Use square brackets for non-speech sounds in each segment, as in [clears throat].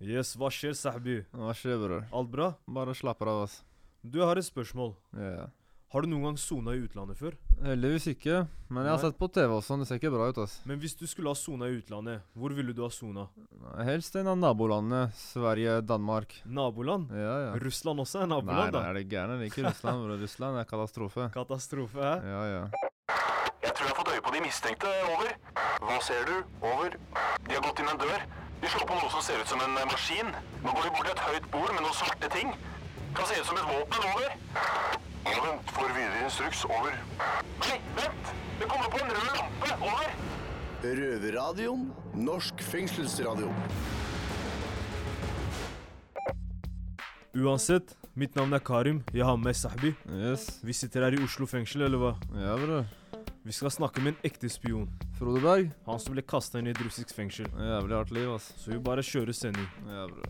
Yes, hva skjer, Sahbi? Hva skjer, bror? Alt bra? Bare slapper av, ass. Du, jeg har et spørsmål. Ja. Har du noen gang sona i utlandet før? Heldigvis ikke, men jeg har Nei. sett på TV også, det ser ikke bra ut, ass. Men hvis du skulle ha sona i utlandet, hvor ville du ha sona? Helst en av nabolandene. Sverige, Danmark. Naboland? Ja, ja. Russland også er Nei, naboland, nei, da. er det gærent? Det er ikke Russland, bror. Russland er katastrofe. Katastrofe, hæ? Ja, ja. Jeg tror jeg har fått øye på de mistenkte. Over. Hva ser du? Over. De har gått inn en dør. De slår på noe som ser ut som en eh, maskin. Nå går de bort til et høyt bord med noen svarte ting. Kan se ut som et våpen. Over. Ja, vent. Får videre instruks. Over. Nei, vent! Det kommer på en rød lampe. Over. Røverradioen. Norsk fengselsradio. Uansett, mitt navn er Karim. Jeg har med Sahbi. Yes. Vi sitter her i Oslo fengsel, eller hva? Ja, bror. Vi skal snakke med en ekte spion. Frode Berg. Han som ble kasta inn i et russisk fengsel. Jævlig hardt liv, ass. Så vi bare kjører sending. Jævlig.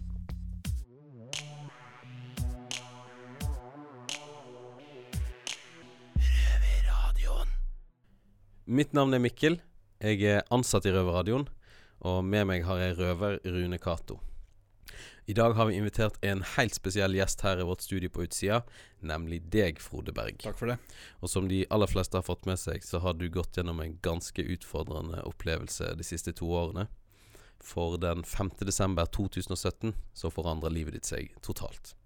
Mitt navn er Mikkel. Jeg er ansatt i Røverradioen, og med meg har jeg røver Rune Cato. I dag har vi invitert en helt spesiell gjest her i vårt studio på utsida, nemlig deg, Frode Berg. Takk for det. Og som de aller fleste har fått med seg, så har du gått gjennom en ganske utfordrende opplevelse de siste to årene. For den 5. desember 2017 så forandra livet ditt seg totalt.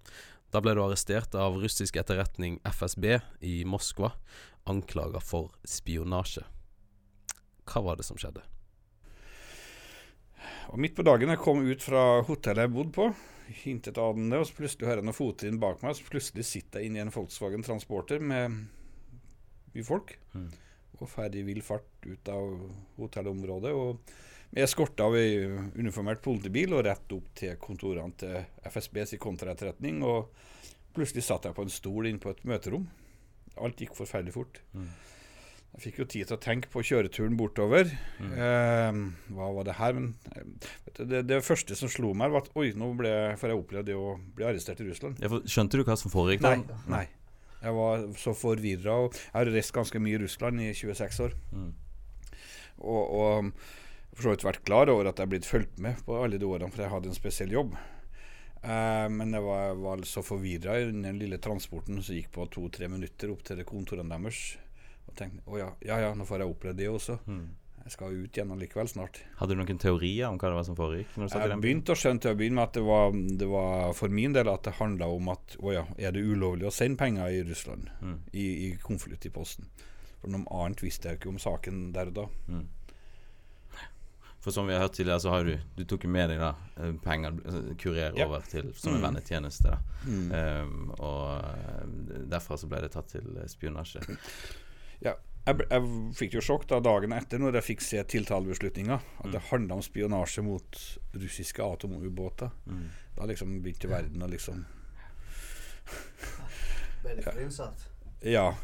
Da ble du arrestert av russisk etterretning FSB i Moskva, anklaga for spionasje. Hva var det som skjedde? Og Midt på dagen jeg kom ut fra hotellet jeg bodde på, intet annet, og så plutselig hører jeg noen fottrinn bak meg, så plutselig sitter jeg inne i en Volkswagen Transporter med mye folk. Mm. Og ferdig vill fart ut av hotellområdet. og med eskorte av ei uniformert politibil og rett opp til kontorene til FSBs i kontraetterretning. Og plutselig satt jeg på en stol inne på et møterom. Alt gikk forferdelig fort. Mm. Jeg fikk jo tid til å tenke på kjøreturen bortover. Eh, hva var det her? Men eh, det, det første som slo meg, var at oi, nå ble, for jeg opplevde det å bli arrestert i Russland. Ja, skjønte du hva som foregikk? Nei. da? nei. Jeg var så forvirra. Jeg har reist ganske mye i Russland i 26 år. Mm. Og, og for så vidt vært klar over at jeg er blitt fulgt med på alle de årene, for jeg hadde en spesiell jobb. Eh, men jeg var, var så forvirra i den lille transporten som gikk på to-tre minutter opp til kontorene deres. Og tenkte å ja, ja, ja, nå får jeg oppleve det også. Mm. Jeg skal ut igjen allikevel snart. Hadde du noen teorier om hva det var som foregikk? Jeg begynte å skjønne til å begynne med at det var, det var for min del at det handla om at å ja, er det ulovlig å sende penger i Russland Mm. i, i konvolutt i posten? For noe annet visste jeg ikke om saken der og da. Mm. For som vi har hørt tidligere, så har du Du tok jo med deg da eh, penger altså, kurer Ja. over til som en Mm. vennetjeneste. da Mm. um, Og eh, derfra så ble det tatt til eh, spionasje. Jeg, jeg fikk jo sjokk da dagen etter når jeg fikk se tiltalebeslutninga. At Mm. det handla om spionasje mot russiske atomubåter. Mm. Da liksom begynte verden å liksom [laughs] frynsatt. Ja.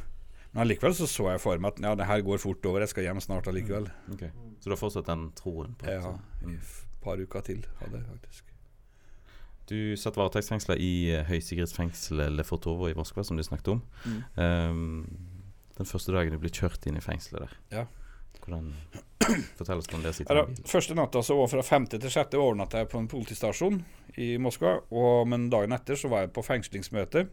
Men allikevel så så jeg for meg at ja, det her går fort over, jeg skal hjem snart allikevel. Okay. Så du har fortsatt den troen på det? Ja, i mm. et par uker til hadde jeg faktisk. Du satt varetektsfengsla i eh, høysikkerhetsfengselet Lefortovo i Moskva, som du snakket om. Um, den første dagen du ble kjørt inn i fengselet der. Ja. Hvordan Fortell oss om det å sitte i bil? første natta så var fra femte til sjette overnatta jeg på en politistasjon i Moskva. Og, men dagen etter så var jeg på fengslingsmøte.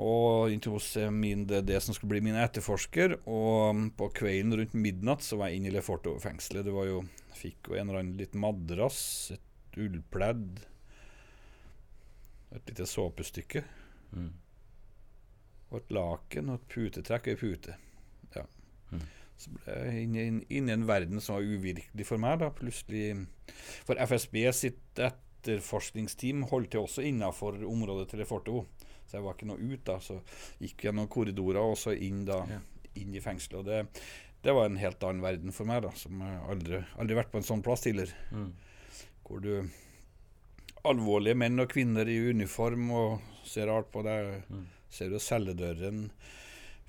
Og inntil hos eh, min, det, det som skulle bli min etterforsker. Og på kvelden rundt midnatt så var jeg inne i Leforto-fengselet. Det var jo Fikk jo en eller annen liten madrass, et ullpledd, et lite såpestykke. Mm. Og et laken og et putetrekk og ei pute. Ja. Mm. Så ble jeg inne, inn, inn i en verden som var uvirkelig for meg. da, plutselig. For FSB sitt etterforskningsteam holdt til også innafor området til Leforto. Så jeg var ikke noe ut. da, Så gikk gjennom korridorer og så inn da, Ja. inn i fengselet. og det, det var en helt annen verden for meg. da, som aldri aldri vært på en sånn plass tidligere. Mm. Hvor du Alvorlige menn og kvinner i uniform og ser rart på deg. Mm. Ser jo celledøren.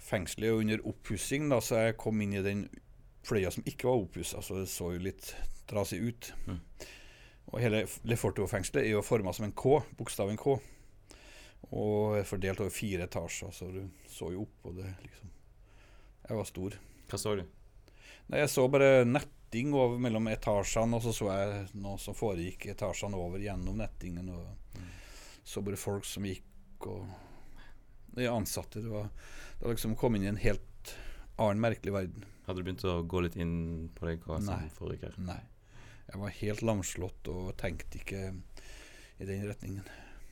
Fengselet er under oppussing, så jeg kom inn i den fløya som ikke var oppussa, så det så jo litt trasig ut. Mm. Og hele Leforto-fengselet er jo forma som en K, bokstaven K. Og er fordelt over fire etasjer, så du så jo opp, og det liksom Jeg var stor. Hva så du? Nei, jeg så bare netting over mellom etasjene, og så så jeg noe som foregikk etasjene over gjennom nettingen. Og så bare folk som gikk, og de ansatte. Det var, det var liksom kom inn i en helt annen merkelig verden. Hadde du begynt å gå litt inn på deg hva som foregikk her? Nei. Jeg var helt lamslått og tenkte ikke i den retningen.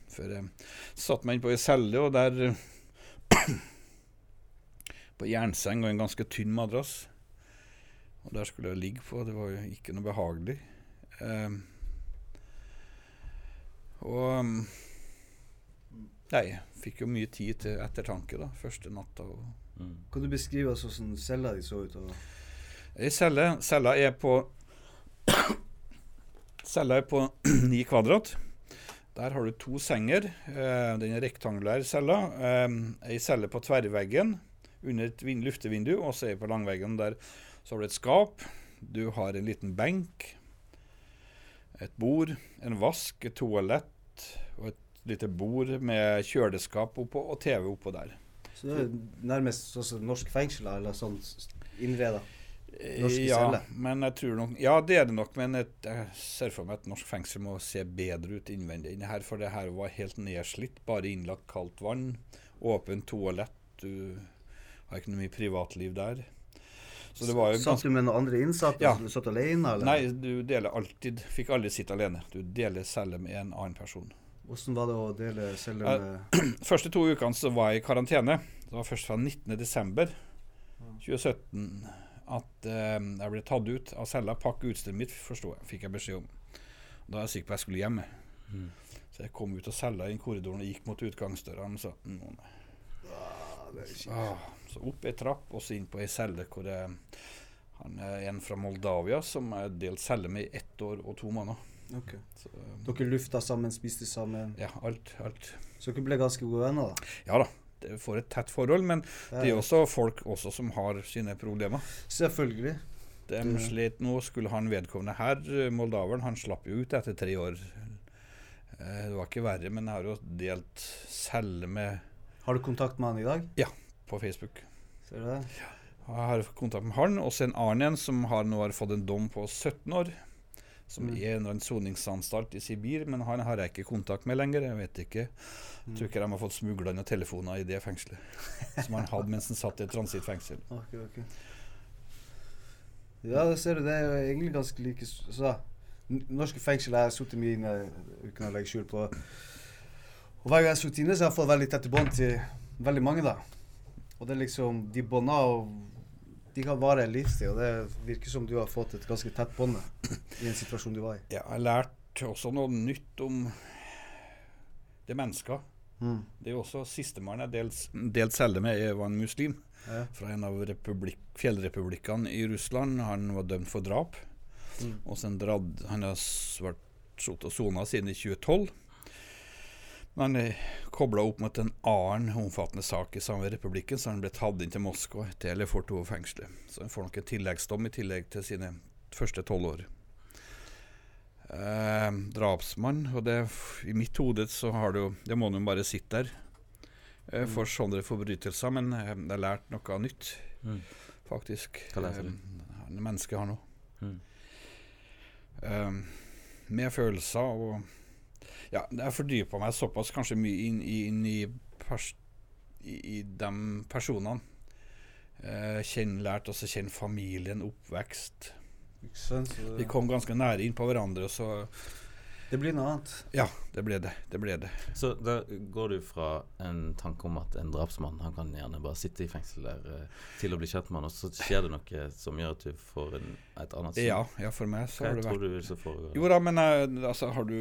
Før jeg satte meg inn på ei celle, og der [clears throat] På jernseng og en ganske tynn madrass. Og der skulle jeg ligge på. Det var jo ikke noe behagelig. Eh, og um, Nei, jeg fikk jo mye tid til ettertanke da, første natta. Mm. Kan du beskrive altså hvordan cella di så ut? Og Ei celle Cella er på [coughs] Cella er på [clears throat] ni kvadrat. Der har du to senger. Eh, den er rektangulær cella. Eh, ei celle på tverrveggen under et vin luftevindu, og så er på langveggen der så har du et skap. Du har en liten benk, et bord, en vask, et toalett og et lite bord med kjøleskap oppå og TV oppå der. så det er nærmest sånn som norsk fengsel, eller sånn innreda. Norske ja, celler. men jeg tror nok Ja, det er det nok, men et, jeg ser for meg at norsk fengsel må se bedre ut innvendig enn her, for det her var helt nedslitt. Bare innlagt kaldt vann, åpent toalett. Du har ikke noe mye privatliv der. Så det var jo Satt du med noen andre innsatte? Ja. Du satt alene, eller? Nei, du deler alltid Fikk aldri sitte alene. Du deler celle med en annen person. Hvordan var det å dele celle med uh, første to ukene så var jeg i karantene. Det var først fra 19.12. 2017 at uh, jeg ble tatt ut av cella. Pakke utstyret mitt, forstår jeg, fikk jeg beskjed om. Da var jeg sikker på at jeg skulle hjem. Mm. Så jeg kom ut av cella i korridoren og gikk mot utgangsdørene. Så, no, ah, Ah, så opp ei trapp og så inn på ei celle hvor jeg, han er en fra Moldavia som jeg delt celle med i ett år og to måneder. Ok. Så, um, Dere lufta sammen, spiste sammen. ja, alt, alt. Så dere ble ganske gode venner, da? Ja da, det får et tett forhold, men det er også folk også som har sine problemer. Selvfølgelig. De Det- slet nå. Skulle han vedkommende her, eh, moldaveren, han slapp jo ut etter tre år. Eh, Det var ikke verre, men jeg har jo delt celle med Har du kontakt med han i dag? Ja, på Facebook. Ser du det? Jeg har kontakt med han, og så en annen en som har nå har fått en dom på 17 år. Som Mm. er en eller annen soningsanstalt i Sibir, men han har jeg ikke kontakt med lenger. Jeg vet ikke. Jeg tror ikke de har fått smugla noen telefoner i det fengselet. [laughs] Som han hadde mens han satt i et transittfengsel. Okay, okay. Ja, det ser du. Det er jo egentlig ganske like Så norske fengsel har jeg sittet mye inne uten å legge skjul på. Og hver gang jeg har sittet inne, så har jeg fått veldig tette bånd til veldig mange, da. Og det er liksom De bånda og De kan vare en livstid, og det virker som du har fått et ganske tett bånd i en situasjon du var i. Ja, jeg lært også noe nytt om det mennesker. Mm. Det er jo også Sistemann jeg delt celle med, jeg var en muslim Ja. fra en av fjellrepublikkene i Russland. Han var dømt for drap. Mm. Og sen dradd, Han har vært sittet og sona siden i 2012. Men er kobla opp mot en annen omfattende sak i samme republikken, så han ble tatt inn til Moskva, til to fengselet. Så han får nok en tilleggsdom i tillegg til sine første tolv år. Eh, drapsmann, og det, i mitt hode så har du Det må han jo bare sitte der eh, for sånne forbrytelser, men eh, jeg har lært noe nytt, Mm. faktisk. Hva lærte du? Eh, mennesket har nå. Mm. Um, med følelser og Ja, jeg fordypa meg såpass kanskje mye inn, inn i, pers i, i de personene. Eh, kjenn, lært også kjenn familien, oppvekst. Vi kom ganske nære inn på hverandre, og så det blir noe annet. Ja, det ble det. Det ble det. Så da går du fra en tanke om at en drapsmann Han kan gjerne bare sitte i fengsel der eh, til å bli kjent med han, og så skjer det noe som gjør at du får en, et annet syn. Ja, ja, for meg så Hva har det vært tror du så foregår? Jo da, men eh, altså, har du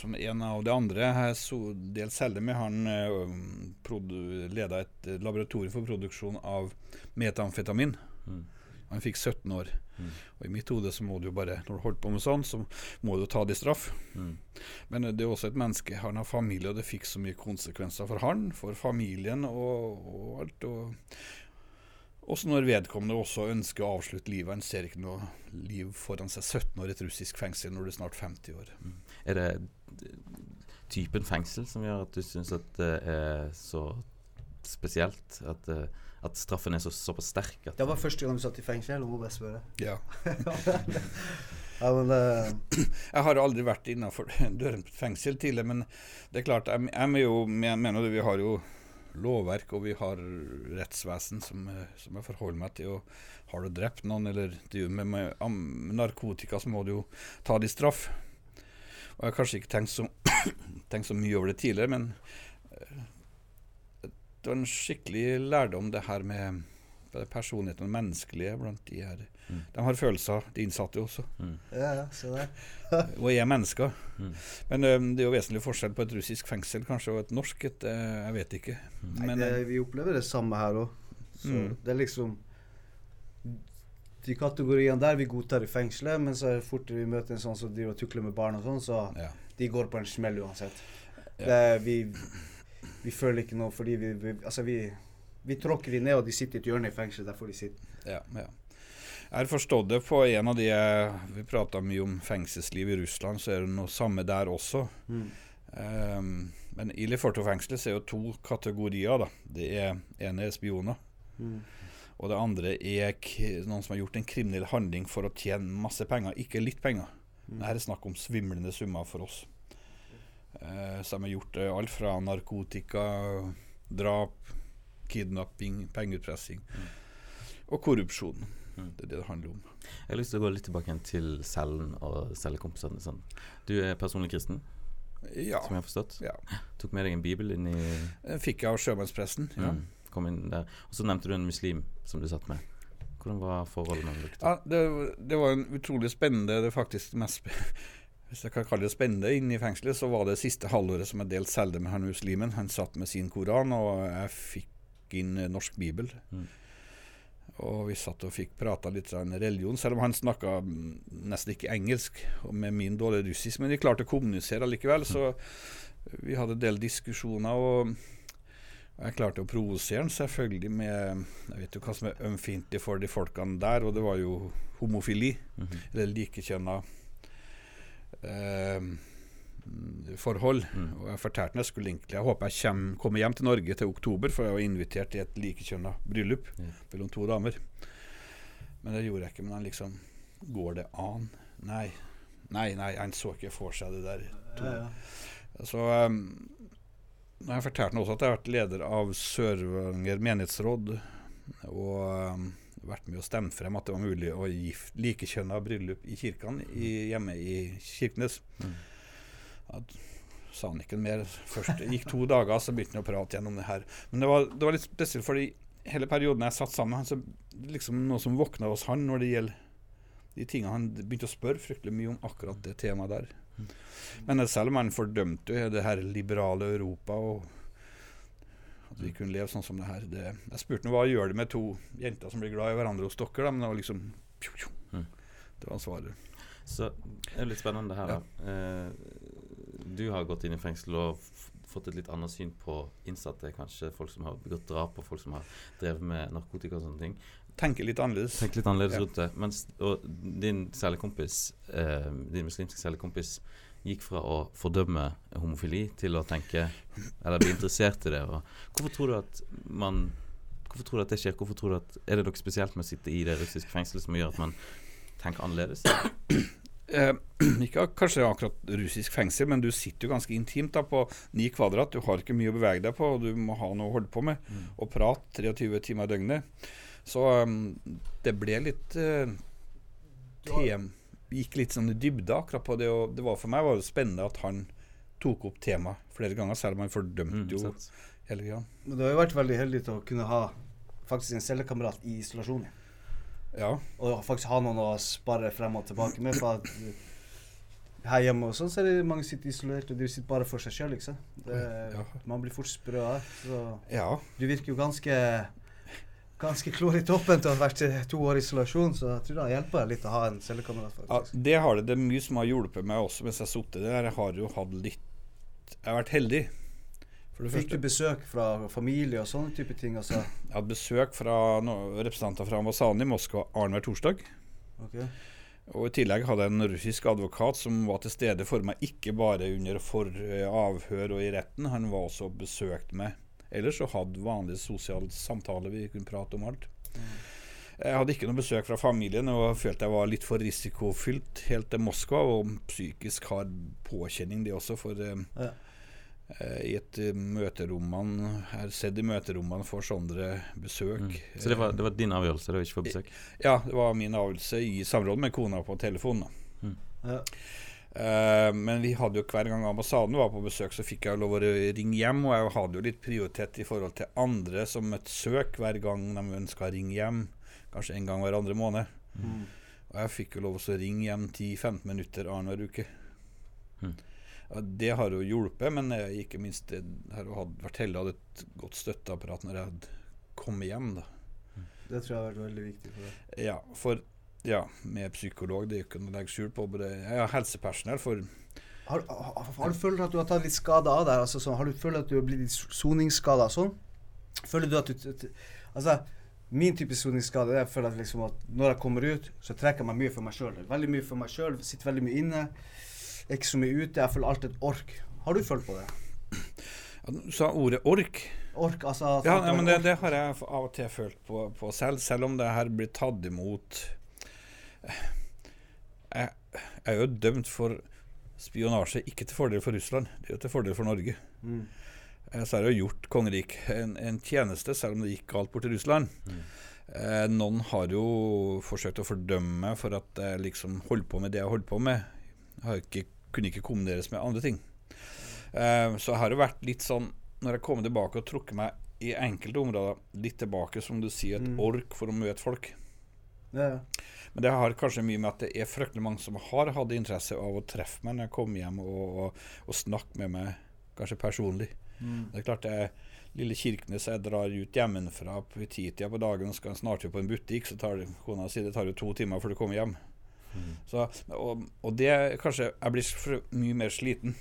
som en av de andre Jeg så delt celle med han uh, leda et eh, laboratorium for produksjon av metamfetamin. Mm. Han fikk 17 år. Mm. Og i mitt hode så må du jo bare Når du holder på med sånn, så må du ta det i straff. Mm. Men eh, det er også et menneske. Han har familie, og det fikk så mye konsekvenser for han, for familien og, og alt. Og også når vedkommende også ønsker å avslutte livet. Han ser ikke noe liv foran seg. 17 år i et russisk fengsel når du er snart 50 år. Er det typen fengsel som gjør at du syns at det er så spesielt? At, eh, at straffen er så, såpass sterk? At, Det var første gang du satt i fengsel, og jeg bare spørre. Ja. [laughs] Ja, men uh... [clears throat] Jeg har aldri vært innafor [laughs] døren på et fengsel tidligere, men det er klart, jeg, jeg jo, jeg mener jo, vi har jo lovverk og vi har rettsvesen som, eh, som jeg forholder meg til. og Har du drept noen eller du, med, med, med narkotika, så må du jo ta det i straff. Og Jeg har kanskje ikke tenkt så, [clears throat] tenkt så mye over det tidligere, men eh, var en skikkelig lærdom, det her med personligheten og menneskelige blant de her. Mm. De har følelser, de innsatte også mm, ja, ja, se der. [laughs] og er mennesker. mm, Men ø, det er jo vesentlig forskjell på et russisk fengsel kanskje og et norsk et. eh, Jeg vet ikke. Nei, Men det, vi opplever det samme her òg. Mm. det er liksom De kategoriene der vi godtar i fengselet, men så fort vi møter en sånn som driver og tukler med barn og sånn, så ja. de går på en smell uansett. Ja. Det, vi, vi føler ikke noe fordi vi, vi Altså, vi, vi tråkker de ned, og de sitter i et hjørne i fengselet. Der får de sitte. Ja, ja. Jeg har forstått det på en av de Vi prata mye om fengselsliv i Russland, så er det noe samme der også. Um, men i Leforto-fengselet er jo to kategorier. da. Det er ene er spioner, Mm. og det andre er noen som har gjort en kriminell handling for å tjene masse penger, ikke litt penger. Mm. Her er snakk om svimlende summer for oss. Eh, så de har gjort eh, alt fra narkotika, drap, kidnapping, pengeutpressing og korrupsjon. Mm. Det er det det handler om. Jeg har lyst til å gå litt tilbake til cellen og cellekompisene. Sånn. Du er personlig kristen, Ja. som jeg har forstått. ja. Tok med deg en bibel inn i Den fikk jeg av sjømannspresten. Ja. mm, Kom inn der. Og så nevnte du en muslim som du satt med. Hvordan var forholdet mellom dere? Ja, det, det var en utrolig spennende Det er faktisk mest spe- [laughs] Hvis jeg kan kalle det spennende inne i fengselet, så var det siste halvåret som jeg delte celle med han muslimen. Han satt med sin koran, og jeg fikk inn norsk bibel. Mm. Og vi satt og fikk prata litt om religion, selv om han snakka mm, nesten ikke engelsk, og med min dårlige russisk. Men vi klarte å kommunisere allikevel, så vi hadde en del diskusjoner. og jeg klarte å provosere han selvfølgelig med Jeg vet jo hva som er ømfintlig for de folkene der, og det var jo homofili. Mhm. Eller likekjønna forhold. Mm. Og jeg fortalte jeg skulle egentlig Jeg håper jeg kommer, kommer hjem til Norge til oktober, for jeg var invitert til et likekjønna bryllup mm. mellom to damer. Men det gjorde jeg ikke. Men han liksom Går det an? Nei. Nei, nei, han så ikke for seg det der. Ja, ja. Så um, jeg fortalte også at jeg har vært leder av Sør-Varanger menighetsråd, og um, vært med å stemme frem at det var mulig å gifte likekjønna bryllup i kirkene i, hjemme i Kirkenes. Mm. At, sa han ikke mer. Først gikk to dager, så begynte han å prate gjennom det her. Men det var, det var litt spesielt, fordi hele perioden jeg satt sammen med han, så liksom noe som våkna hos han når det gjelder de tingene han begynte å spørre fryktelig mye om akkurat det temaet der. Men selv om han fordømte jo det her liberale Europa og at vi kunne leve sånn som det her det, Jeg spurte ham hva gjør det med to jenter som blir glad i hverandre hos dere, da, men det var liksom pju, pju. Mm. Det var svaret. Så det er litt spennende det her, da. Eh, du har gått inn i fengsel og fått et litt annet syn på innsatte. Kanskje folk som har begått drap, og folk som har drevet med narkotika og sånne ting. Tenker litt annerledes. Tenk litt annerledes Ja. rundt det. Mens, og din cellekompis, eh, din muslimske cellekompis, gikk fra å fordømme homofili til å tenke Eller bli interessert i det. Og hvorfor tror du at man Hvorfor tror du at det skjer? Hvorfor tror du at Er det noe spesielt med å sitte i det russiske fengselet som gjør at man tenker annerledes? [clears throat] Eh, [clears throat] ikke kanskje akkurat russisk fengsel, men du sitter jo ganske intimt da på ni kvadrat. Du har ikke mye å bevege deg på, og du må ha noe å holde på med. Mm. Og prate 23 timer i døgnet. Så um, det ble litt uh, tem Gikk litt sånn i dybde akkurat på det. Og det var for meg var det spennende at han tok opp temaet flere ganger, selv om han fordømte Mm, jo hele greia. Men du har jo vært veldig heldig til å kunne ha faktisk en cellekamerat i isolasjon. Ja. Og faktisk ha noen å spare frem og tilbake med. For at her hjemme og sånn, så er det mange sitter isolert, og de sitter bare for seg sjøl, liksom. Det, Ja. Man blir fort sprø av det. Ja. du virker jo ganske Ganske klorig toppen til å ha vært i to år i isolasjon, så jeg tror det hjelper hjulpet litt å ha en cellekamerat, Ja, det har det. Det er mye som har hjulpet meg også mens jeg har sittet der. Jeg har jo hatt litt Jeg har vært heldig. Fikk du besøk fra familie og sånne type ting? Altså? Jeg hadde besøk fra no, representanter fra ambassaden i Moskva annenhver torsdag. Ok. Og I tillegg hadde jeg en russisk advokat som var til stede for meg, ikke bare under for eh, avhør og i retten. Han var også og besøkte meg ellers så hadde vanlig sosial samtale. Vi kunne prate om alt. Jeg hadde ikke noe besøk fra familien og følte jeg var litt for risikofylt helt til Moskva. Og psykisk har påkjenning, det også, for eh, Ja. eh, i et møterom man har sett i møterommene for sånne besøk. Mm. Så det var, det var din avgjørelse, det var ikke for besøk? Ja, det var min avgjørelse i samråd med kona på telefonen. Mm. Ja. Eh, men vi hadde jo hver gang ambassaden var på besøk, så fikk jeg lov å ringe hjem. Og jeg hadde jo litt prioritet i forhold til andre som møtte søk hver gang de ønska å ringe hjem. Kanskje en gang hver andre måned. Mm. Og jeg fikk jo lov å ringe hjem 10-15 minutter annenhver uke. Mm. Ja, det har jo hjulpet, men jeg, ikke minst det har jo vært heldig å ha et godt støtteapparat når jeg hadde kommet hjem. da. Det tror jeg har vært veldig viktig for deg. Ja, for ja, med psykolog, det er ikke noe å legge skjul på. Både, har helsepersonell for Har, har, har du følt at du har tatt litt skade av det? Altså, sånn, har du følt at du har blitt litt soningsskada sånn? Føler du at du Altså, min type soningsskade er jeg føler at liksom at når jeg kommer ut, så trekker jeg meg mye for meg sjøl. Veldig mye for meg sjøl. Sitter veldig mye inne. Er ikke så mye ute. Jeg føler alltid et ork. Har du følt på det? ja, Du sa ordet ork. Ork, altså Ja, ja men det, det har jeg av og til følt på, på selv, selv om det her blir tatt imot jeg, jeg er jo dømt for spionasje, ikke til fordel for Russland, det er jo til fordel for Norge. Mm. Eh, Så har jeg jo gjort kongeriket en, en tjeneste, selv om det gikk galt bort til Russland. Eh, noen har jo forsøkt å fordømme meg for at jeg liksom holdt på med det jeg holdt på med. Jeg har ikke, kunne ikke kombineres med andre ting. Eh, så jeg har jo vært litt sånn, når jeg kommer tilbake og trukker meg i enkelte områder, litt tilbake, som du sier, et Mm. ork for å møte folk. Ja. Men det har kanskje mye med at det er fryktelig mange som har hatt interesse av å treffe meg når jeg kommer hjem og, og, og snakke med meg, kanskje personlig. Mm. Det er klart det er lille Kirkenes jeg drar ut hjemmefra på titida på dagen og skal snart jo på en butikk, så tar det, kona si det tar jo to timer før du kommer hjem. Så, og, og det kanskje Jeg blir mye mer sliten.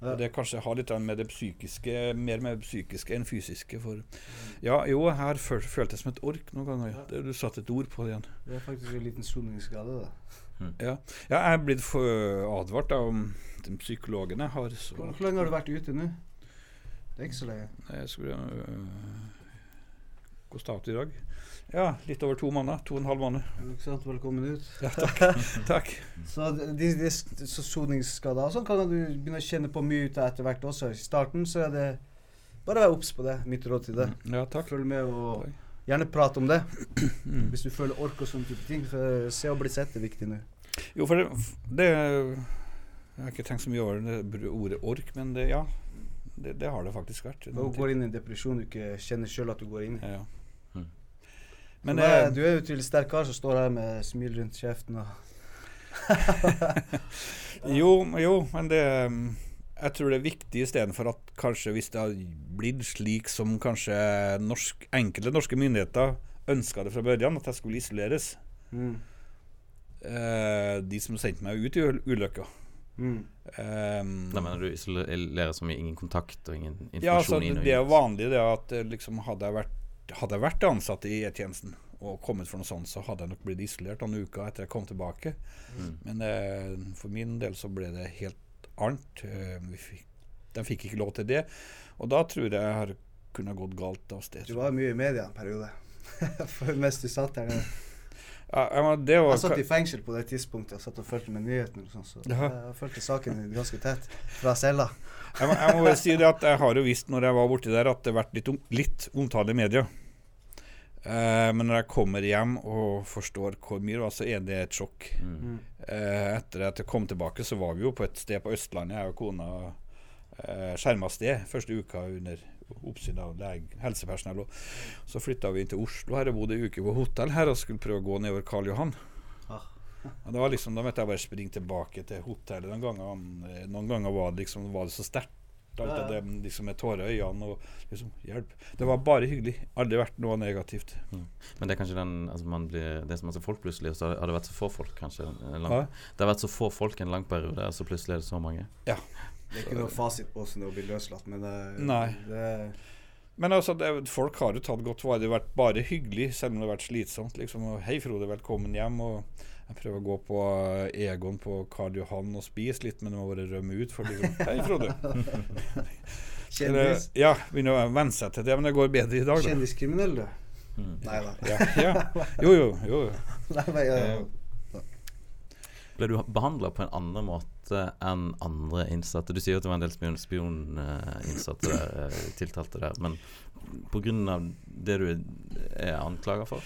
Ja. Og det kanskje har litt med det psykiske Mer med det psykiske enn fysiske. For ja, jo, jeg føl følt, følt det som et ork noen ganger. Ja. Det, du satte et ord på det igjen. Det er faktisk en liten soningsskade, da. Ja, ja jeg er blitt for advart da, om den psykologen jeg har. Så Hvor hvor lenge har du vært ute nå? Det er ikke så lenge. Nei, jeg skulle øh, Hvor start i dag? Ja, litt over to måneder. To og en halv måned. Ikke sant? Velkommen ut. Ja, Takk. [laughs] Så de, de, så soningsskader og sånn kan du begynne å kjenne på mye ut av etter hvert også. I starten så er det bare vær obs på det. Mitt råd til deg. Ja, takk. Følg med og gjerne prate om det. Mm. Hvis du føler ork og sånne type ting. For se og bli sett er viktig nå. Jo, for det, det Jeg har ikke tenkt så mye over det ordet ork, men det, ja. Det, det har det faktisk vært. Du går inn i en depresjon du ikke kjenner sjøl at du går inn i. Ja. Mm. Men For meg- du er jo tydelig sterk kar som står her med smil rundt kjeften og [laughs] [laughs] jo, jo, men det um, Jeg tror det er viktig istedenfor at kanskje hvis det har blitt slik som kanskje norsk, enkelte norske myndigheter ønska det fra børjan, at jeg skulle isoleres mm. eh, De som sendte meg ut i ul- ulykka. Mm. Um, Da mener du isolere som i ingen kontakt og ingen Ja, altså, informasjon inn og det er vanlig det at eh, liksom, hadde, jeg vært, hadde jeg vært ansatt i E-tjenesten og kommet for noe sånt, så hadde jeg nok blitt isolert noen uker etter jeg kom tilbake. Mm. Men eh, for min del så ble det helt annet. Eh, vi fikk, de fikk ikke lov til det. Og da tror jeg jeg har kunne gått galt av sted. Du var mye i media en periode. [laughs] Mens du satt der nede. Ja, men det var Jeg satt i fengsel på det tidspunktet og satt og fulgte med nyhetene. og sånn, så ja. jeg fulgte saken ganske tett fra cella. Jeg, må, jeg må bare si det at jeg har jo visst når jeg var borti der, at det har vært litt, om, litt omtale i media. Eh, men når jeg kommer hjem og forstår hvor mye det var, så er det et sjokk. Mm. Eh, etter at jeg kom tilbake, så var vi jo på et sted på Østlandet, jeg og kona. Eh, skjerma sted første uka under oppsyn av leg helsepersonell. Og så flytta vi inn til Oslo her og bodde ei uke på hotell her og skulle prøve å gå nedover Karl Johan. Og det var liksom, Da måtte jeg bare springe tilbake til hotellet. Noen ganger, eh, noen ganger var, det liksom, var det så sterkt. Alt det liksom med tårer i øynene og liksom hjelp. Det var bare hyggelig. Aldri vært noe negativt. Men det er kanskje den altså man blir, Det er så folk plutselig, og så har det vært så få folk kanskje lang, Ja. Det har vært så få folk en lang periode, og så plutselig er det så mange. Det er ikke noe fasit på hvordan det å bli løslatt, men det, Nei. det Men altså, det, folk har jo tatt godt vare. Det har vært bare hyggelig, selv om det har vært slitsomt. liksom. Og, Hei, Frode, velkommen hjem. Og jeg prøver å gå på eh, Egon på Karl Johan og spise litt, men det må bare rømme ut. For liksom, [laughs] Hei, Frode. [laughs] Kjendis. Ja, begynner å venne seg til det, men det går bedre i dag. Da. Kjendiskriminell, du. Mm. Nei da. Ja, ja. Jo, jo, jo. [laughs] Nei, nei, ja, ja. Ble du behandla på en annen måte enn andre innsatte? Du sier at det var en del spion- spioninnsatte der, eh, tiltalte der, men pga. det du er anklaga for?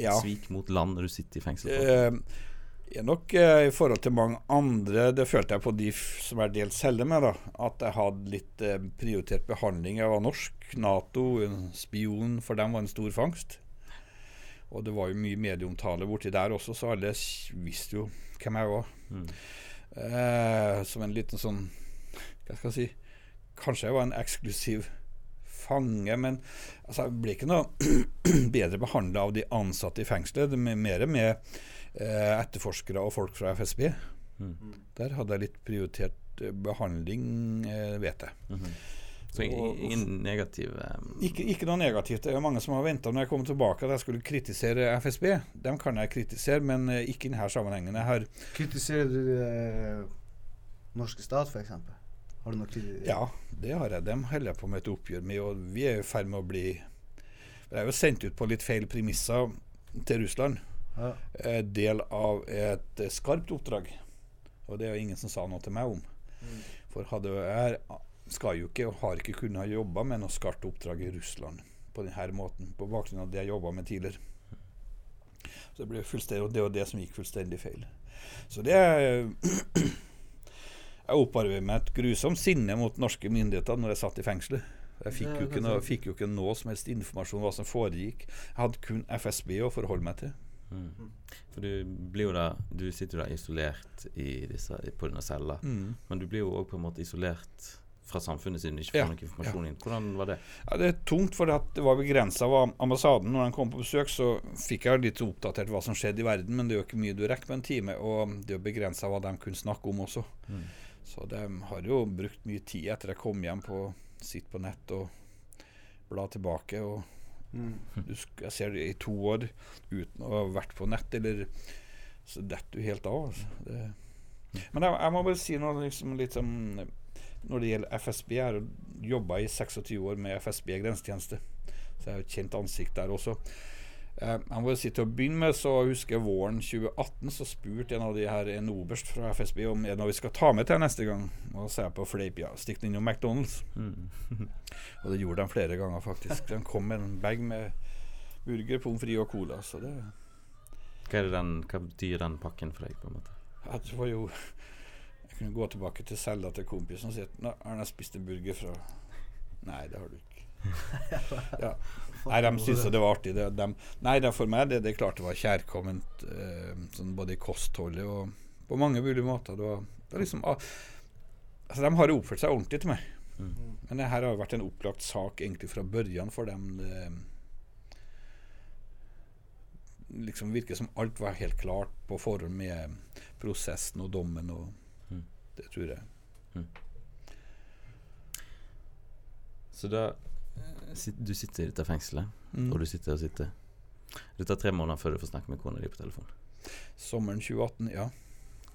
Ja. Svik mot land når du sitter i fengsel for? Eh, jeg nok eh, I forhold til mange andre, det følte jeg på de som jeg delt celle med, da, at jeg hadde litt eh, prioritert behandling. Jeg var norsk, Nato, en spion for dem var en stor fangst. Og det var jo mye medieomtale borti der også, så alle visste jo hvem jeg var. Mm. Eh, som en liten sånn Hva skal jeg si Kanskje jeg var en eksklusiv fange, men altså, jeg blir ikke noe [clears throat] bedre behandla av de ansatte i fengselet. Det er mer med eh, etterforskere og folk fra FSB. Mm. Der hadde jeg litt prioritert eh, behandling, eh, vet jeg. Mhm. Så ingen, negativ um... Ikke, ikke noe negativt. Det er jo mange som har venta når jeg kom tilbake at jeg skulle kritisere FSB. Dem kan jeg kritisere, men eh, ikke i denne sammenhengen. Jeg har Kritiserer du den norske stat, f.eks.? Har du noe? Ja, det har jeg. Dem holder jeg på med et oppgjør med. Og vi er i ferd med å bli Jeg er jo sendt ut på litt feil premisser til Russland. Ja. Eh, del av et skarpt oppdrag. Og det er jo ingen som sa noe til meg om. For hadde jeg skal jo ikke og har ikke kunnet ha jobba med noe skarpt oppdrag i Russland på denne måten, på bakgrunn av det jeg jobba med tidligere. Så det ble fullstendig, og det var det som gikk fullstendig feil. Så det Jeg opparbeidet meg et grusomt sinne mot norske myndigheter når jeg satt i fengselet. Jeg fikk jo, ikke noe, fikk jo ikke noe som helst informasjon om hva som foregikk. Jeg hadde kun FSB å forholde meg til. mm. For du blir jo da Du sitter jo da isolert i disse, på denne cella, men du blir jo òg på en måte isolert fra samfunnet siden du ikke får Ja, noe informasjon inn. Hvordan var det? Ja, Det er tungt, for det var begrensa av ambassaden. Når han kom på besøk, så fikk jeg litt oppdatert hva som skjedde i verden, men det er jo ikke mye du rekker på en time. Og det er begrensa hva de kunne snakke om også. Mm. Så de har jo brukt mye tid etter jeg kom hjem på å sitte på nett og bla tilbake. og Mm. du, Jeg ser det i to år uten å ha vært på nett, eller så detter du helt av. Altså. Det, men jeg, jeg må bare si noe liksom, litt som når det gjelder FSB. Jeg har jobba i 26 år med FSB grensetjeneste, så jeg har et kjent ansikt der også. Eh, jeg må si Til å begynne med så husker jeg våren 2018 så spurte en av de her en oberst fra FSB om er det noe vi skal ta med til neste gang. Og så jeg på fleip ja, stikk den innom McDonald's. Mm. [laughs] Og det gjorde de flere ganger, faktisk. De kom med en bag med burger, pommes frites og cola. Så det, Hva, den, hva betyr den pakken for deg? på en måte? ja, det var jo Jeg kunne gå tilbake til cella til kompisen og si at Nå, har jeg spist en burger fra Nei, det har du ikke. [laughs] Ja. Nei, de syntes det var artig. Det, de, nei, det for meg det, det er klart det var kjærkomment eh, sånn både i kostholdet og på mange mulige måter. Det var, det var liksom ah, Altså, De har jo oppført seg ordentlig til meg. Mm. Men det her har jo vært en opplagt sak egentlig fra børjan for dem. Det, liksom virker som alt var helt klart på forhånd med prosessen og dommen. og Mm. Det tror jeg. Så da Du sitter i dette fengselet, Mm. og du sitter og sitter. Det tar tre måneder før du får snakke med kona di på telefon. Sommeren 2018, ja.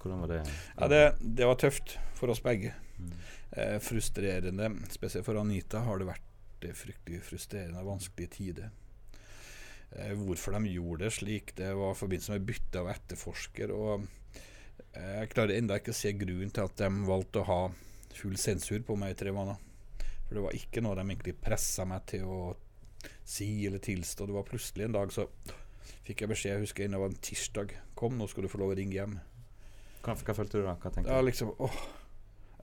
Hvordan var det? ja det, det var tøft for oss begge. Mm. Eh, frustrerende. Spesielt for Anita har det vært eh, fryktelig frustrerende og vanskelige tider. Eh, hvorfor de gjorde det slik, det var i forbindelse med bytte av etterforsker. Og eh, jeg klarer enda ikke å se grunnen til at de valgte å ha full sensur på meg i tre måneder. For det var ikke noe de egentlig pressa meg til å si eller tilstå. Det var plutselig en dag så fikk jeg beskjed, jeg husker det var en tirsdag. Kom, nå skal du få lov å ringe hjem. Hva, hva følte du da? Hva tenkte Ja, du? liksom, åh.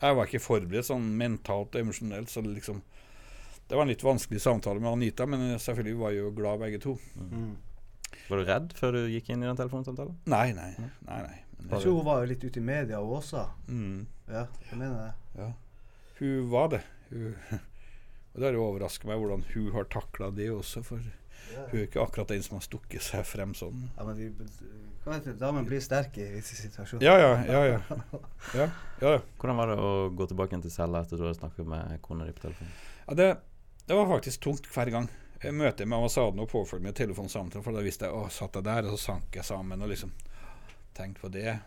Jeg var ikke forberedt sånn mentalt og emosjonelt, så liksom Det var en litt vanskelig samtale med Anita, men selvfølgelig var jeg jo glad begge to. Mm. Var du redd før du gikk inn i den telefonsamtalen? Nei, nei. nei, nei. Jeg tror hun var jo litt ute i media, hun også. Mm, Ja, jeg mener det. ja. Hun var det. Hun, [laughs] og det har jo overrasket meg hvordan hun har takla det også, for hun er ikke akkurat den som har stukket seg frem sånn. Ja, men de? Damen blir sterk i visse situasjoner. Ja, ja, ja. [laughs] ja. ja, ja. Hvordan var det å gå tilbake til cella etter å du hadde snakket med kona di på telefonen? Ja, det, det var faktisk tungt hver gang. Jeg møter med ambassaden og påfølgende telefonsamtale, for da visste jeg å, satt jeg der, og så sank jeg sammen og liksom tenkte på det.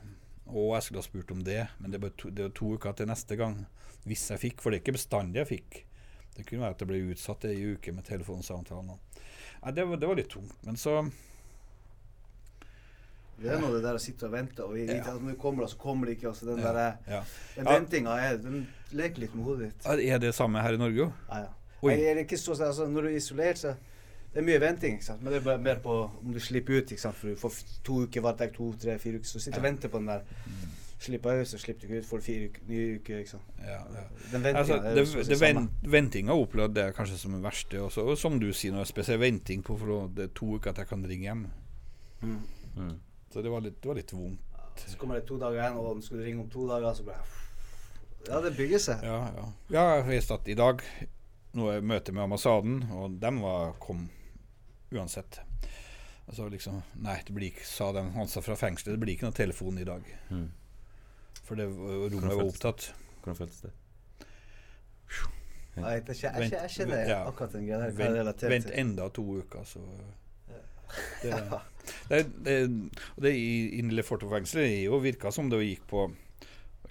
Og jeg skulle ha spurt om det, men det var to, det var to uker til neste gang. Hvis jeg fikk, for det er ikke bestandig jeg fikk Det kunne være at det ble utsatt ei uke med telefonsamtalen. Nei, det, var, det var litt tungt. Men så Det er noe det der å sitte og vente, og vi vet Ja. at nå kommer det, så kommer det ikke. Altså, den Ja, der, ja. den Ja. ventinga er, den leker litt med hodet ditt. Er det samme her i Norge òg? Ja, ja. Jeg er ikke så, altså, når du er isolert, så det er mye venting. Ikke sant? Men det er bare mer på om du slipper ut. Ikke sant? For du får to uker varetekt, to, tre, fire uker. Så sitter du og venter på den der. Slipper ut, så slipper du ikke ut. for fire uker, nye uker. Ikke sant? Ja, ja. Den ventinga Altså, det, det, det vent, ventinga opplevde jeg kanskje som det verste. Også. Og som du sier, når spesielt venting på for det er to uker at jeg kan ringe hjem. Mm. Mm. Så det var litt, det var litt vondt. Så kommer det to dager igjen, og om du ringe om to dager, så bare Ja, det bygger seg. Ja, ja. ja jeg visste at i dag Nå er jeg møte med ambassaden, og dem var, kom uansett. Altså liksom Nei, det blir ikke, sa de han sa fra fengselet, det blir ikke noe telefon i dag. Mm. For det, rommet var opptatt. Hvordan føltes det? Nei, jeg, jeg, jeg kjenner Ja. akkurat den greia der. Vent, vent enda to uker, så Det, [laughs] det, det, det, det i i Leforto-fengselet er virka som det gikk på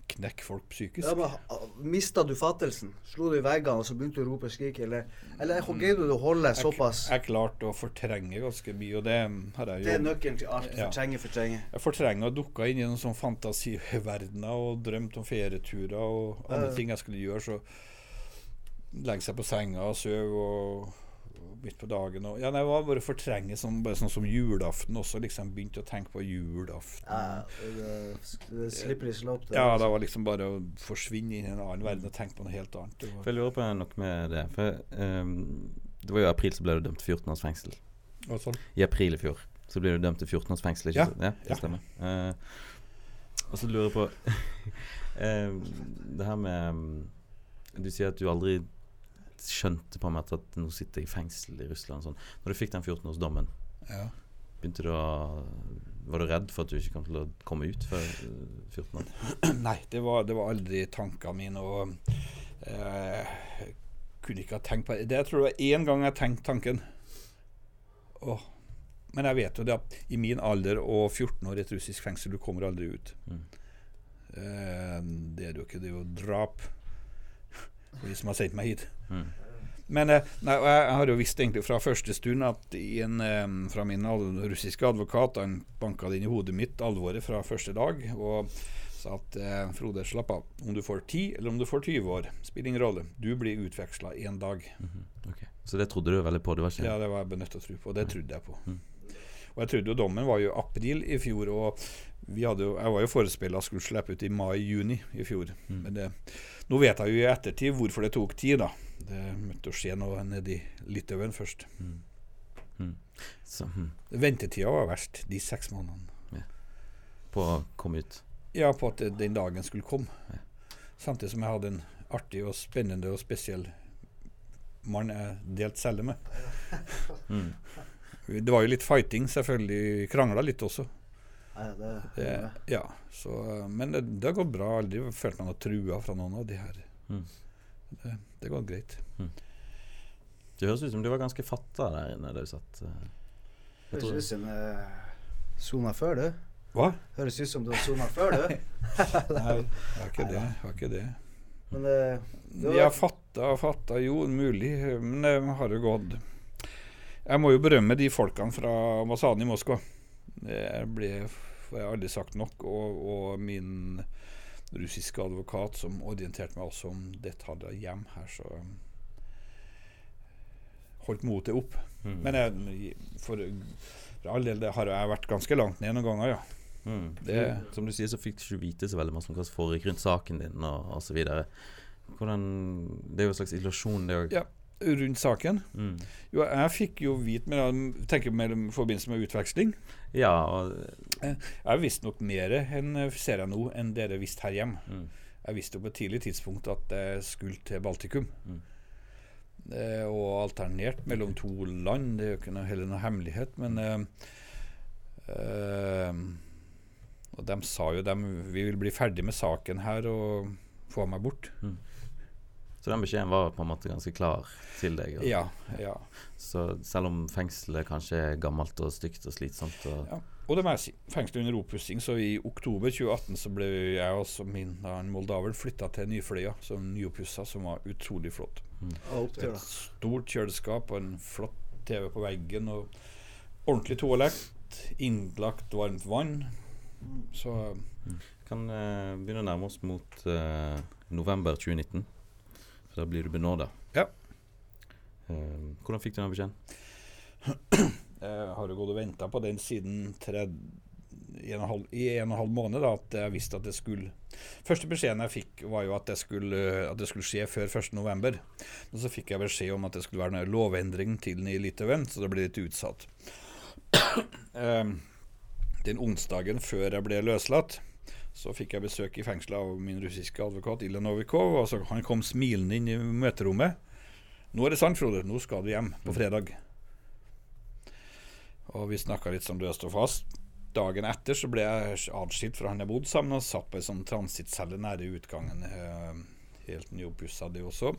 knekke folk psykisk. Ja, men Mista du fattelsen? Slo du i veggene og så begynte du å rope og skrike? Eller, eller greide du å holde jeg, såpass? jeg klarte å fortrenge ganske mye, og det har jeg Det er nøkkelen til alt. Ja. Fortrenge, fortrenge. Jeg fortrenga og dukka inn i noen sånn fantasiverdener og drømte om ferieturer og andre Ja. ting jeg skulle gjøre. Så legge seg på senga og sove og midt på dagen. Og, ja, nei, det var bare fortrenge sånn, bare sånn som julaften også. liksom Begynte å tenke på julaften. Ja, det, det slipper ikke opp det. Ja, det var liksom bare å forsvinne inn i en annen verden og tenke på noe helt annet. For jeg lurer på noe med det. For um, Det var jo i april så ble du dømt til 14 års fengsel. og sånn. I april i fjor så ble du dømt til 14 års fengsel. Ikke Ja. sant? ja det stemmer. Uh, og så lurer jeg på [laughs] eh, Det her med um, Du sier at du aldri skjønte på en måte at nå sitter jeg i fengsel i Russland. Sånn. Når du fikk den 14-årsdommen, Ja. begynte du å Var du redd for at du ikke kom til å komme ut før eh, 14 år? [clears throat] Nei, det var, det var aldri tankene mine. Og eh, kunne ikke ha tenkt på det. Jeg tror jeg var én gang jeg tenkte tanken. Åh. Men jeg vet jo det at i min alder og 14 år i et russisk fengsel, du kommer aldri ut. Mm. Eh, det er jo ikke. Det er jo drap. For de som har sendt meg hit. Mm. Men eh, nei, jeg, har jo visst egentlig fra første stund at en, eh, fra min russiske advokat Han banka det inn i hodet mitt, alvoret, fra første dag. Og sa at eh, Frode, slapp av. Om du får 10 eller om du får 20 år, spiller ingen rolle. Du blir utveksla én dag. Mm -hmm. okay. Så det trodde du veldig på? Det Ja, det var jeg nødt til å tro på. og Det trodde jeg på. Mm. Og jeg trodde jo dommen var jo april i fjor, og jo, jeg var jo forespeila skulle slippe ut i mai-juni i fjor. Mm. Men det, nå vet jeg jo i ettertid hvorfor det tok tid, da. Det måtte skje noe nedi Litauen først. Mm. Mm. Så, mm. Ventetida var verst, de seks månedene. På å komme ut? Ja, på at den dagen skulle komme. Ja. Samtidig som jeg hadde en artig og spennende og spesiell mann jeg delte celle med. Mm. Det var jo litt fighting, selvfølgelig. Krangla litt også. Ja, det, Det, ja, så, men det, det har gått bra. Aldri følt meg noe trua fra noen av de her. Mm. Det, det går greit. Det høres ut som du var ganske fatta der inne da du satt. eh. Jeg Høres ut som uh, sona før, du. Hva? Høres ut som du har sona før, du. [laughs] Nei, det var ikke det. det, var ikke det. Men eh, det var- Jeg fatta, fatta jo mulig, men det har jo gått Jeg må jo berømme de folkene fra ambassaden i Moskva. Det blir får jeg aldri sagt nok. Og, og min russiske advokat som orienterte meg også om detaljer hjem her, så holdt motet opp. Mm. Men jeg, for, for all del, har jeg vært ganske langt ned noen ganger, ja. Mm. Det- Som du sier, så fikk du ikke vite så veldig mye om hva som foregikk rundt saken din og osv. Det er jo en slags illusjon, det òg. Ja. Rundt saken. Mm. Jo, jeg fikk jo vite med, tenker mellom forbindelse med utveksling. Ja, og Jeg visste nok mer enn ser jeg nå, enn dere visste her hjemme. mm. Jeg visste jo på et tidlig tidspunkt at jeg skulle til Baltikum. Mm. Eh, og alternert mellom to land, det er jo ikke noe, heller noe hemmelighet, men eh, eh, Og de sa jo dem Vi vil bli ferdig med saken her og få meg bort. Så den beskjeden var på en måte ganske klar til deg. Og, Ja, ja. Så selv om fengselet kanskje er gammelt og stygt og slitsomt og, Ja. Og det må jeg si. Fengselet under oppussing, så i oktober 2018 så ble jeg og min moldaver flytta til Nyfløya, som nyoppussa, som var utrolig flott. Mm. Et stort kjøleskap og en flott TV på veggen og ordentlig toalett. Innlagt varmt vann. Så kan uh, begynne å nærme oss mot uh, november 2019. For da blir du benåda. Ja. Um, hvordan fikk du den beskjeden? [clears throat] jeg har jo gått og venta på den siden tred, i en halv, i en og en halv måned, da, at jeg visste at det skulle Første beskjeden jeg fikk, var jo at det skulle, at det skulle skje før 1.11. Men så fikk jeg beskjed om at det skulle være en lovendring til i Litauen, så det ble litt utsatt. Um, [clears throat] den onsdagen før jeg ble løslatt, så fikk jeg besøk i fengselet av min russiske advokat Ilan Novikov. Og så han kom smilende inn i møterommet. 'Nå er det sant, Frode. Nå skal du hjem på fredag.' Og vi snakka litt som løst og fast. Dagen etter så ble jeg adskilt fra han jeg bodde sammen, og satt på ei sånn transittcelle nære utgangen. Eh, helt nyoppussa det også.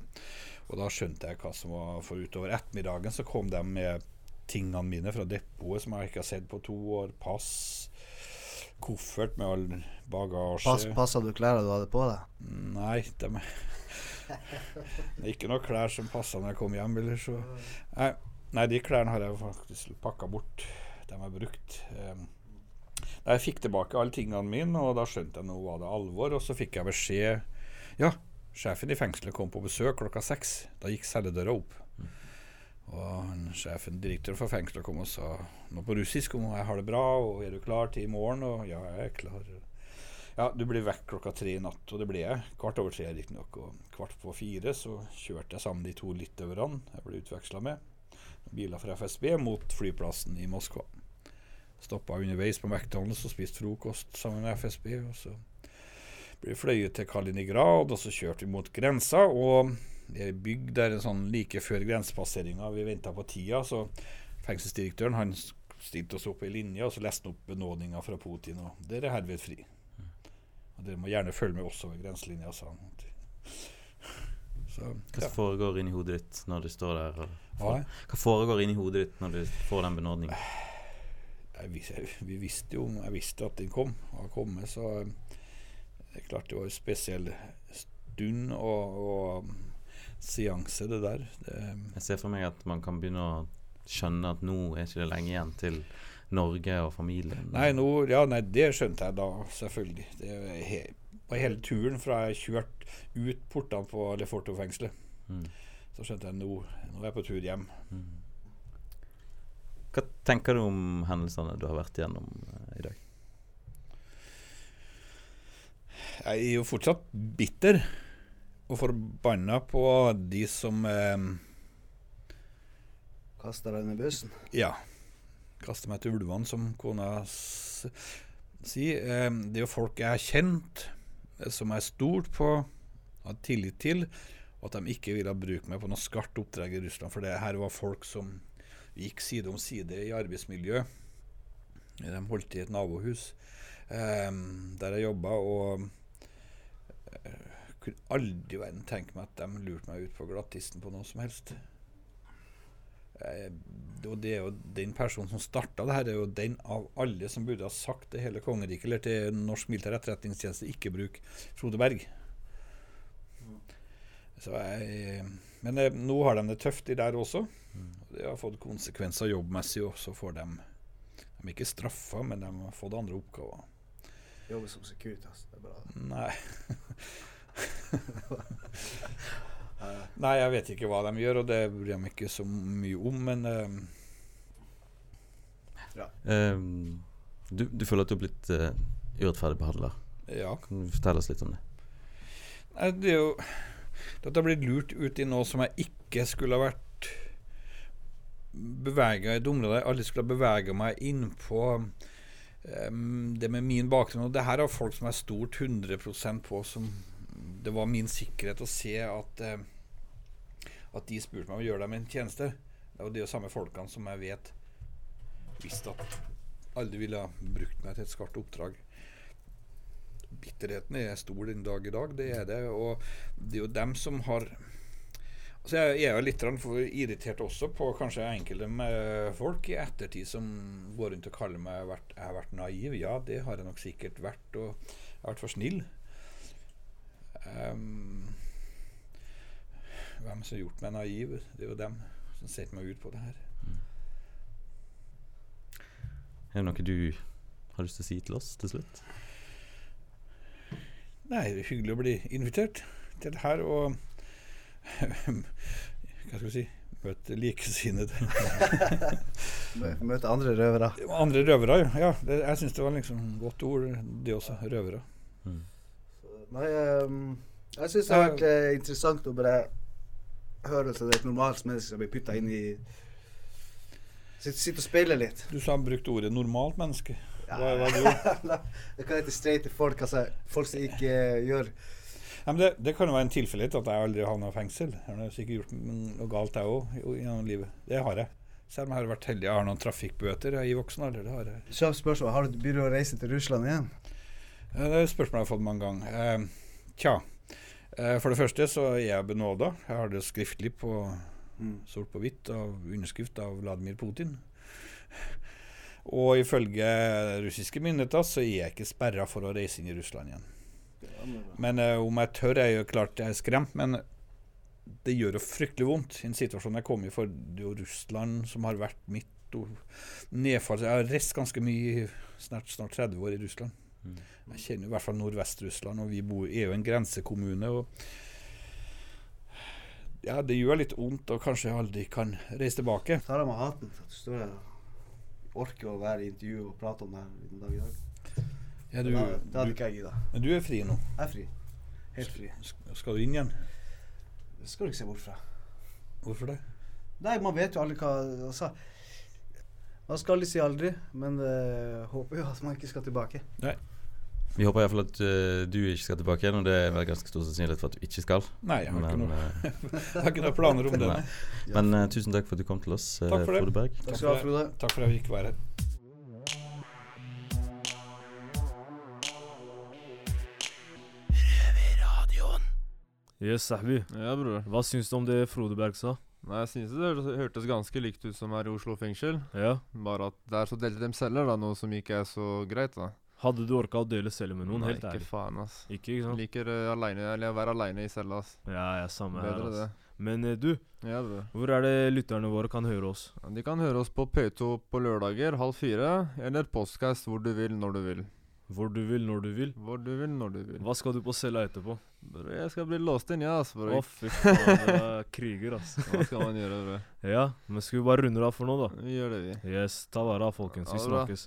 Og da skjønte jeg hva som var For utover ettermiddagen så kom de med tingene mine fra depotet som jeg ikke har sett på to år. Pass, koffert med all bagasje. Pass, passa du klærne du hadde på deg? Nei, de [laughs] Det er ikke noen klær som passa når jeg kom hjem. Eller så. Nei, nei, de klærne har jeg faktisk pakka bort. De har brukt. Um, jeg fikk tilbake alle tingene mine, og da skjønte jeg nå var det alvor. Og så fikk jeg beskjed Ja, sjefen i fengselet kom på besøk klokka seks. Da gikk celledøra opp. Og sjefen, direktøren for fengselet kom og sa noe på russisk om jeg har det bra, og er du klar til i morgen? Og ja, jeg er klar. Ja, du blir vekk klokka tre i natt, og det ble jeg. Kvart over tre riktignok. Og kvart på fire så kjørte jeg sammen de to litauerne jeg ble utveksla med. Biler fra FSB mot flyplassen i Moskva. Stoppa underveis på McDonald's og spiste frokost sammen med FSB. Og så ble vi fløyet til Kaliningrad, og så kjørte vi mot grensa. Og i ei bygd der en sånn like før grensepasseringa vi venta på tida, så fengselsdirektøren han stilte oss opp i linja og så leste han opp benådninga fra Putin, og dere er herved fri. Og dere må gjerne følge med også over grenselinja, sa han. Så, Hva ja. foregår inni hodet ditt når du står der? Og Hva? Hva foregår inni hodet ditt når du får den benådningen? Jeg, vi visste jo Jeg visste at den kom, og har kommet, så eh, det er klart det var en spesiell stund og, og seanse, det der. Det, Jeg ser for meg at man kan begynne å skjønne at nå er ikke det lenge igjen til Norge og familien. nei, nå, ja, nei, det skjønte jeg da, selvfølgelig. Det var he, hele turen fra jeg kjørte ut portene på Leforto-fengselet, Mm. så skjønte jeg nå, nå er jeg på tur hjem. Hva tenker du om hendelsene du har vært igjennom eh, i dag? Jeg er jo fortsatt bitter og forbanna på de som eh, Kasta deg under bussen? Ja. Kasta meg til ulvene, som kona sier. Eh, det er jo folk jeg har kjent, eh, som jeg er stolt på, har tillit til, og at de ikke ville bruke meg på noe skarpt oppdrag i Russland. For det her var folk som gikk side om side i arbeidsmiljø. De holdt i et nabohus eh, der jeg jobba, og eh, kunne aldri i verden tenke meg at de lurte meg ut på glattisten på noe som helst. Eh, og det er jo den personen som starta det her, er jo den av alle som burde ha sagt til hele kongeriket eller til norsk militær etterretningstjeneste ikke bruk Frode Berg. Så jeg, men eh, nå har de det tøft, de der også. Det har fått konsekvenser jobbmessig også for dem. De er ikke straffa, men de har fått andre oppgaver. Jobber som Securitas. Det er bra. Nei. [laughs] [laughs] Nei, jeg vet ikke hva de gjør, og det bryr jeg meg ikke så mye om, men uh, ja. um, du, du føler at du har blitt uh, urettferdig behandla. ja. Kan du fortelle oss litt om det? Nei, det er jo jeg har blitt lurt ut i noe som jeg ikke skulle ha vært bevega i et område jeg aldri skulle ha bevega meg inn på det med min bakgrunn. Og det her har folk som er stort stolt 100 på. Som det var min sikkerhet å se at eh, At de spurte meg om å gjøre dem en tjeneste. Det er jo samme folkene som jeg vet visste at aldri ville ha brukt meg til et skarpt oppdrag bitterheten er stor den dag i dag. Det er det. Og det er jo dem som har Altså jeg er jo litt irritert også på kanskje enkelte folk i ettertid som går rundt og kaller meg jeg har vært naiv. Ja, det har jeg nok sikkert vært, og jeg har vært for snill. Ehm, hvem som har gjort meg naiv? Det er jo dem som setter meg ut på det her. Er det noe du har lyst til å si til oss til slutt? Nei, det er hyggelig å bli invitert til det her, og [laughs] Hva skal vi si Møte likesinnede. [laughs] Mø- Møte andre røvere. Andre røvere, ja. ja det, jeg syns det var liksom godt ord, det også. Røvere. Nei, um, jeg syns det har vært uh, interessant å bare høre til et normalt menneske som blir putta inn i Sitte sitte og speile litt. Du sa brukte ordet 'normalt menneske'. Ja. Hva, hva du [laughs] det kan hete streite folk, altså folk som ikke uh, gjør men det, det kan jo være en tilfeldighet at jeg aldri havna i fengsel. Jeg har sikkert gjort noe galt, jeg òg, gjennom livet. Det har jeg. Selv om jeg har vært heldig. Jeg har noen trafikkbøter jeg, i voksen alder. Det har jeg. Kjapt spørsmål. Har du begynt å reise til Russland igjen? Eh, Det er et spørsmål jeg har fått mange ganger. Eh, tja. Eh, for det første så er jeg benåda. Jeg har det skriftlig på sort på hvitt av underskrift av Vladimir Putin. Og ifølge russiske myndigheter så er jeg ikke sperra for å reise inn i Russland igjen. Men eh, om jeg tør, er jo klart jeg er skremt. Men det gjør jo fryktelig vondt i en situasjon jeg kom i. For det er jo Russland som har vært mitt nedfall. Jeg har reist ganske mye, snart, snart 30 år i Russland. Jeg kjenner i hvert fall Nordvest-Russland, og vi bor, er jo en grensekommune. og ja, Det gjør litt vondt og kanskje jeg aldri kan reise tilbake. Tar av meg hatten så du står her orker å være i intervju og prate om det her en dag i dag. Ja, du, da, det hadde ikke jeg gidda. men du er fri nå. Jeg er fri. Helt fri. Sk- Skal du inn igjen? Det skal du ikke se bort fra. Hvorfor det? Nei, man vet jo aldri hva altså, Man skal aldri si aldri, men uh, håper jo at man ikke skal tilbake. Vi håper iallfall at uh, du ikke skal tilbake igjen, og det er vel ganske stor sannsynlighet for at du ikke skal. Nei, jeg har ikke noe, eh, [laughs] jeg har ikke noen planer om det. Nei. men uh, tusen takk for at du kom til oss, uh, Takk for det. Frode Berg. Takk skal du ha, Frode. Takk for at jeg fikk være her. Yes, Sahbi. Ja, bror. Hva syns du om det Frode Berg sa? Nei, jeg synes det hørtes, hørtes ganske likt ut som her i Oslo fengsel. Ja. Bare at der så delte de celler, da, noe som ikke er så greit, da. Hadde du orka å dele celle med noen? Nei, Helt ikke ærlig. faen, ass. Ikke, ikke sant? Liker uh, alene, eller å være aleine i cella, ass. Ja, ja, samme her. ass. det. Men uh, du, Ja, det. hvor er det lytterne våre kan høre oss? Ja, De kan høre oss på P2 på lørdager halv fire, eller postcast hvor du vil, når du vil. Hvor du vil, når du vil. Hvor du vil, når du vil. Hva skal du på cella etterpå? Bro, jeg skal bli låst inn, ja, ass. Bro. Å, fy [laughs] faen, du er kriger, ass. Hva skal man gjøre, bro? Ja, men skal vi bare runde av for nå, da? Vi gjør det, vi. Yes, ta vare av, folkens. Vi snakkes.